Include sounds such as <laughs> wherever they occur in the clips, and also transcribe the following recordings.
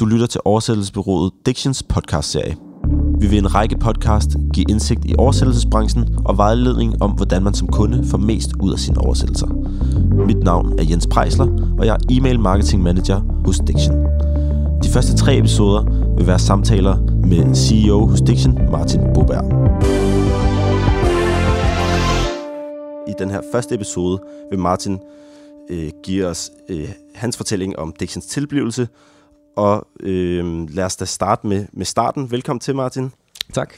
Du lytter til oversættelsesbyrået Dictions podcastserie. Vi vil en række podcast give indsigt i oversættelsesbranchen og vejledning om, hvordan man som kunde får mest ud af sine oversættelser. Mit navn er Jens Prejsler, og jeg er e-mail marketing manager hos Diction. De første tre episoder vil være samtaler med CEO hos Diction, Martin Boberg. I den her første episode vil Martin øh, give os øh, hans fortælling om Dictions tilblivelse, og øh, lad os da starte med, med starten. Velkommen til, Martin. Tak.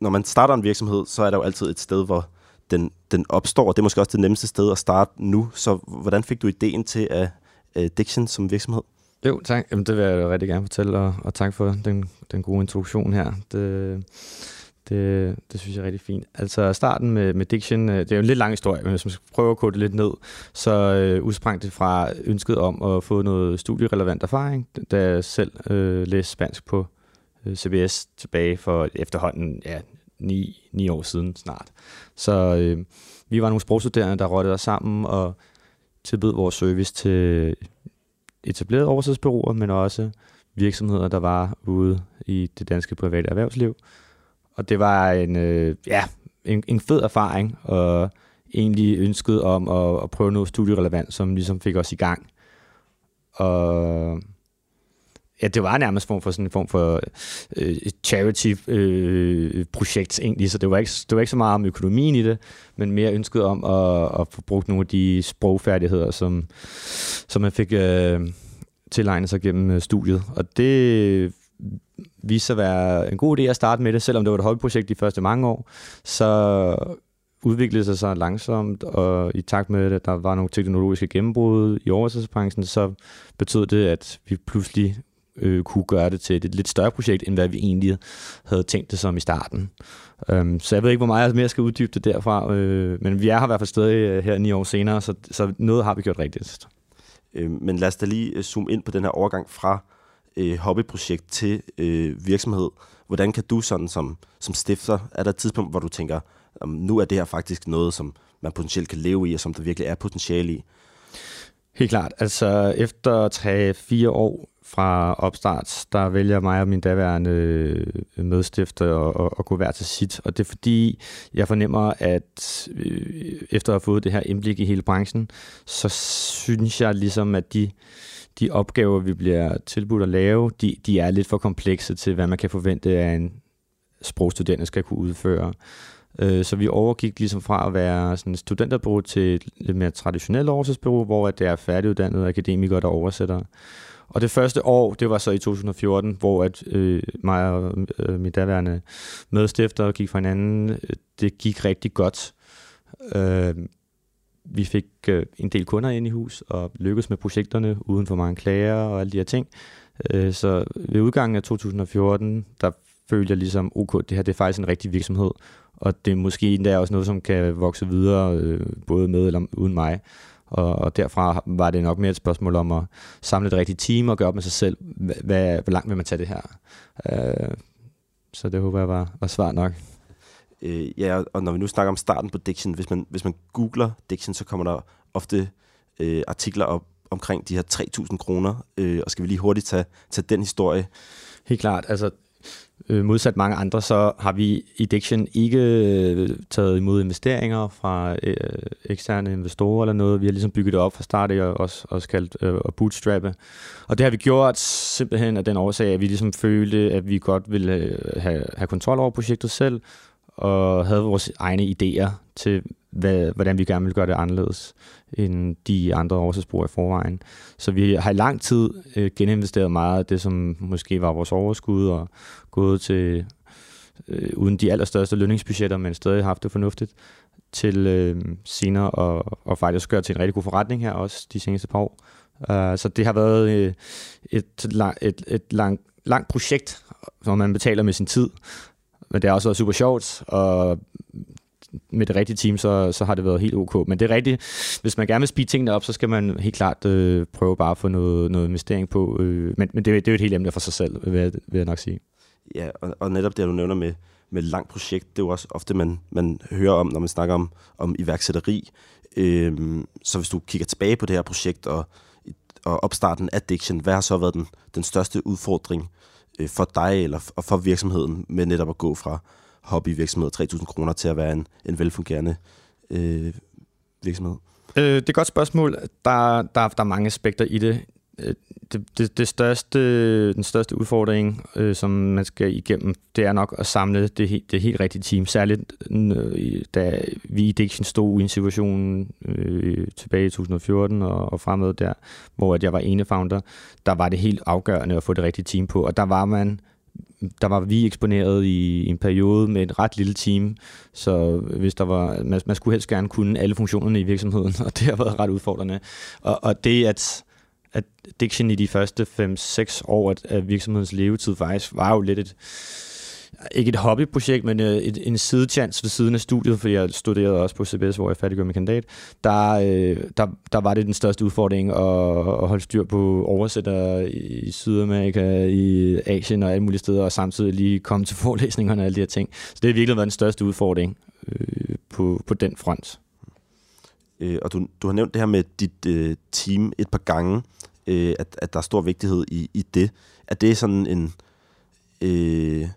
Når man starter en virksomhed, så er der jo altid et sted, hvor den, den opstår, og det er måske også det nemmeste sted at starte nu. Så hvordan fik du ideen til at uh, Diction som virksomhed? Jo, tak. Jamen, det vil jeg rigtig gerne fortælle, og, og tak for den, den gode introduktion her. Det, det, det synes jeg er rigtig fint. Altså starten med, med Diction, øh, det er jo en lidt lang historie, men hvis man skal prøve at kode det lidt ned, så øh, udsprang det fra ønsket om at få noget studierelevant erfaring, da jeg selv øh, læste spansk på øh, CBS tilbage for efterhånden ja, ni, ni år siden snart. Så øh, vi var nogle sprogstuderende, der rådte os sammen og tilbød vores service til etablerede oversættelsesbyråer, men også virksomheder, der var ude i det danske private erhvervsliv. Og det var en, øh, ja, en, en fed erfaring, og egentlig ønsket om at, at prøve noget studierelevant, som ligesom fik os i gang. Og ja, det var nærmest form for sådan en form for øh, charity-projekt øh, egentlig, så det var, ikke, det var ikke så meget om økonomien i det, men mere ønsket om at, at få brugt nogle af de sprogfærdigheder, som, som man fik øh, tilegnet sig gennem øh, studiet. Og det viste sig at være en god idé at starte med det, selvom det var et hobbyprojekt de første mange år, så udviklede sig så langsomt, og i takt med, at der var nogle teknologiske gennembrud i oversættelsesbranchen, så betød det, at vi pludselig øh, kunne gøre det til et lidt større projekt, end hvad vi egentlig havde tænkt det som i starten. Um, så jeg ved ikke, hvor meget jeg mere skal uddybe det derfra, øh, men vi er her i hvert fald stadig øh, her ni år senere, så, så noget har vi gjort rigtigt. Øhm, men lad os da lige øh, zoome ind på den her overgang fra øh, hobbyprojekt til øh, virksomhed. Hvordan kan du sådan som, som stifter, er der et tidspunkt, hvor du tænker, om nu er det her faktisk noget, som man potentielt kan leve i, og som der virkelig er potentiale i? Helt klart. Altså efter 3-4 år fra opstart, der vælger mig og min daværende øh, medstifter at, at gå hver til sit. Og det er fordi, jeg fornemmer, at øh, efter at have fået det her indblik i hele branchen, så synes jeg ligesom, at de, de opgaver, vi bliver tilbudt at lave, de, de er lidt for komplekse til, hvad man kan forvente af en sprogstuderende skal kunne udføre. Øh, så vi overgik ligesom fra at være sådan et studenterbureau til et lidt mere traditionelt oversættelsesbureau, hvor det er færdiguddannede akademikere, der oversætter. Og det første år, det var så i 2014, hvor at, øh, mig og øh, min daværende medstifter gik fra hinanden. Det gik rigtig godt. Øh, vi fik øh, en del kunder ind i hus og lykkedes med projekterne uden for mange klager og alle de her ting. Øh, så ved udgangen af 2014, der følte jeg ligesom, ok, det her det er faktisk en rigtig virksomhed, og det er måske endda også noget, som kan vokse videre, øh, både med eller uden mig. Og, og derfra var det nok mere et spørgsmål om at samle det rigtige team og gøre op med sig selv, hvad, hvor langt vil man tage det her. Øh, så det håber jeg var, var svar nok. Øh, ja, og når vi nu snakker om starten på Diction, hvis man, hvis man googler Diction, så kommer der ofte øh, artikler op omkring de her 3.000 kroner, øh, og skal vi lige hurtigt tage, tage den historie? Helt klart, altså øh, modsat mange andre, så har vi i Diction ikke øh, taget imod investeringer fra øh, eksterne investorer eller noget. Vi har ligesom bygget det op fra start og også, også kaldt øh, at bootstrappe. Og det har vi gjort simpelthen af den årsag, at vi ligesom følte, at vi godt ville øh, have, have kontrol over projektet selv, og havde vores egne idéer til, hvad, hvordan vi gerne ville gøre det anderledes end de andre oversætsbrugere i forvejen. Så vi har i lang tid øh, geninvesteret meget af det, som måske var vores overskud, og gået til, øh, uden de allerstørste lønningsbudgetter, men stadig haft det fornuftigt, til øh, senere og, og faktisk gøre til en rigtig god forretning her også de seneste par år. Uh, så det har været øh, et, lang, et, et lang, langt projekt, hvor man betaler med sin tid, men det har også været super sjovt, og med det rigtige team, så, så har det været helt ok. Men det er rigtigt, hvis man gerne vil speede tingene op, så skal man helt klart øh, prøve bare at få noget, noget investering på. Øh, men men det, det er jo et helt emne for sig selv, vil jeg, vil jeg nok sige. Ja, og, og netop det, du nævner med, med langt projekt, det er jo også ofte, man, man hører om, når man snakker om, om iværksætteri. Øh, så hvis du kigger tilbage på det her projekt, og og opstarten af Diction, hvad har så været den, den største udfordring øh, for dig eller for, for virksomheden med netop at gå fra hobbyvirksomhed 3.000 kroner til at være en, en velfungerende øh, virksomhed? Øh, det er et godt spørgsmål. Der, der, der er mange aspekter i det. Øh, det, det, det største, den største udfordring, øh, som man skal igennem, det er nok at samle det, det helt rigtige team. Særligt øh, da vi i Diction stod i en situation øh, tilbage i 2014 og, og fremad der, hvor at jeg var ene founder, der var det helt afgørende at få det rigtige team på. Og der var man der var vi eksponeret i en periode med et ret lille team, så hvis der var, man, man skulle helst gerne kunne alle funktionerne i virksomheden, <laughs> og det har været ret udfordrende. Og, og det, at at Diction i de første 5-6 år af virksomhedens levetid faktisk var jo lidt et, ikke et hobbyprojekt, men øh, et, en sidechance ved siden af studiet, fordi jeg studerede også på CBS, hvor jeg færdiggjorde min kandidat. Der, øh, der, der var det den største udfordring at, at holde styr på oversætter i Sydamerika, i Asien og alle mulige steder, og samtidig lige komme til forelæsningerne og alle de her ting. Så det har virkelig været den største udfordring øh, på, på den front. Øh, og du, du har nævnt det her med dit øh, team et par gange øh, at, at der er stor vigtighed i, i det. Er det sådan en øh,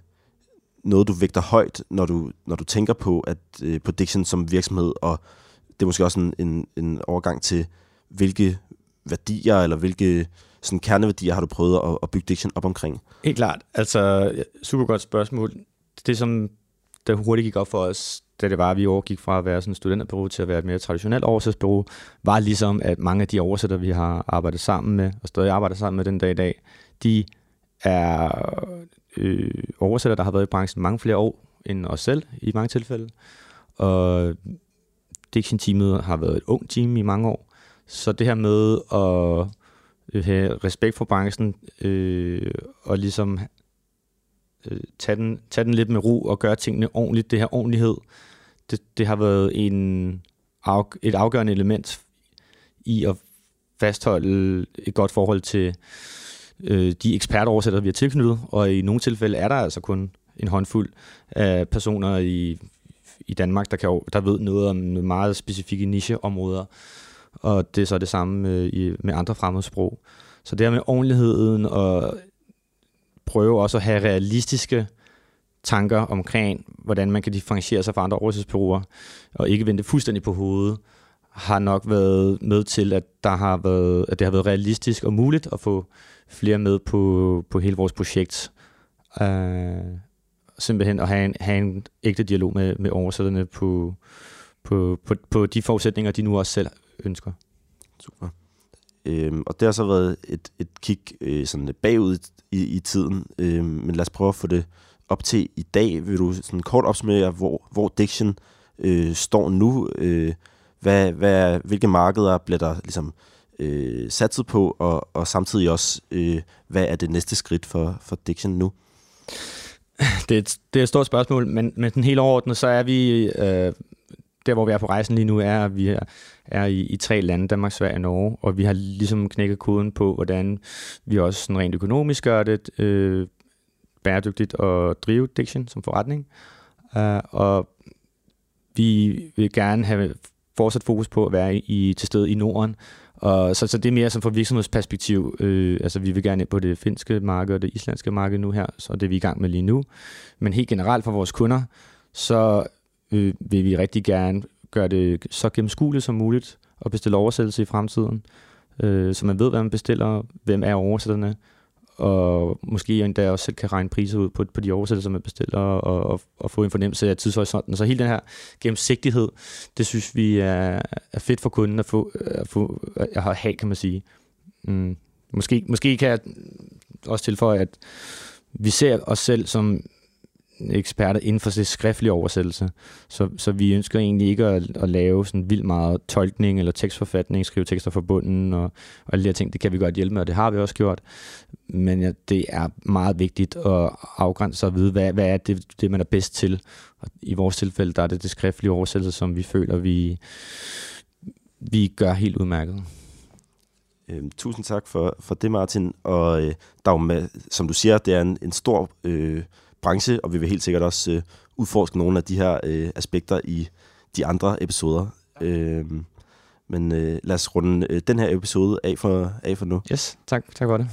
noget, du vægter højt, når du, når du tænker på, at øh, på Diction som virksomhed, og det er måske også en, en, en overgang til, hvilke værdier eller hvilke sådan kerneværdier har du prøvet at, at bygge Diction op omkring? Helt klart. Altså, super godt spørgsmål. Det, som der hurtigt gik op for os, da det var, at vi overgik fra at være sådan et studenterbureau til at være et mere traditionelt oversætsbureau, var ligesom, at mange af de oversætter, vi har arbejdet sammen med, og stadig arbejder sammen med den dag i dag, de er øh, oversætter, der har været i branchen mange flere år end os selv i mange tilfælde. Og Diction-teamet har været et ung team i mange år. Så det her med at øh, have respekt for branchen øh, og ligesom øh, tage, den, tage den lidt med ro og gøre tingene ordentligt. Det her ordentlighed, det, det har været en, af, et afgørende element i at fastholde et godt forhold til øh, de ekspertoversættere, vi har tilknyttet, og i nogle tilfælde er der altså kun en håndfuld af personer i, i Danmark, der, kan, der ved noget om meget specifikke nicheområder, og det er så det samme med, i, med andre fremmedsprog. Så det her med ordentligheden og prøve også at have realistiske tanker omkring, hvordan man kan differentiere sig fra andre oversættelsesbureauer, og ikke vente fuldstændig på hovedet, har nok været med til, at, der har været, at det har været realistisk og muligt at få flere med på, på hele vores projekt. Uh, simpelthen at have en, have en ægte dialog med, med oversætterne på, på, på, på de forudsætninger, de nu også selv ønsker. Super. Øhm, og det har så været et, et kig øh, sådan bagud i, i tiden, øh, men lad os prøve at få det op til i dag. Vil du sådan kort opsummere, hvor, hvor Diction øh, står nu? Øh, hvad, hvad, hvilke markeder bliver der ligesom øh, satset på, og, og samtidig også, øh, hvad er det næste skridt for, for Diction nu? Det er, et, det er et stort spørgsmål, men, men den helt overordnet, så er vi, øh, der hvor vi er på rejsen lige nu, er, at vi er, er i, i tre lande, Danmark, Sverige og Norge, og vi har ligesom knækket koden på, hvordan vi også sådan rent økonomisk gør det øh, bæredygtigt at drive Diction som forretning. Uh, og vi vil gerne have fortsat fokus på at være i, til stede i Norden. Og så, så det er mere som fra virksomhedsperspektiv. Øh, altså vi vil gerne ind på det finske marked og det islandske marked nu her, så det er vi i gang med lige nu. Men helt generelt for vores kunder, så øh, vil vi rigtig gerne gøre det så gennemskueligt som muligt og bestille oversættelse i fremtiden. Øh, så man ved, hvad man bestiller, hvem er oversætterne, og måske endda også selv kan regne priser ud på, på de oversættelser, man bestiller, og, og, og få en fornemmelse af tidshorisonten. Så hele den her gennemsigtighed, det synes vi er, er fedt for kunden at få, at få at have, kan man sige. Mm. Måske, måske kan jeg også tilføje, at vi ser os selv som eksperter inden for det skriftlige oversættelse. Så, så vi ønsker egentlig ikke at, at lave sådan vildt meget tolkning eller tekstforfatning, skrive tekster for bunden og, og alle de her ting. Det kan vi godt hjælpe med, og det har vi også gjort. Men ja, det er meget vigtigt at afgrænse og vide, hvad, hvad er det, det, man er bedst til. Og I vores tilfælde, der er det det skriftlige oversættelse, som vi føler, vi, vi gør helt udmærket. Øhm, tusind tak for, for det, Martin. Og øh, der er jo som du siger, det er en, en stor øh, branche, og vi vil helt sikkert også øh, udforske nogle af de her øh, aspekter i de andre episoder. Øh, Men øh, lad os runde øh, den her episode af for, af for nu. Yes, tak, tak for det.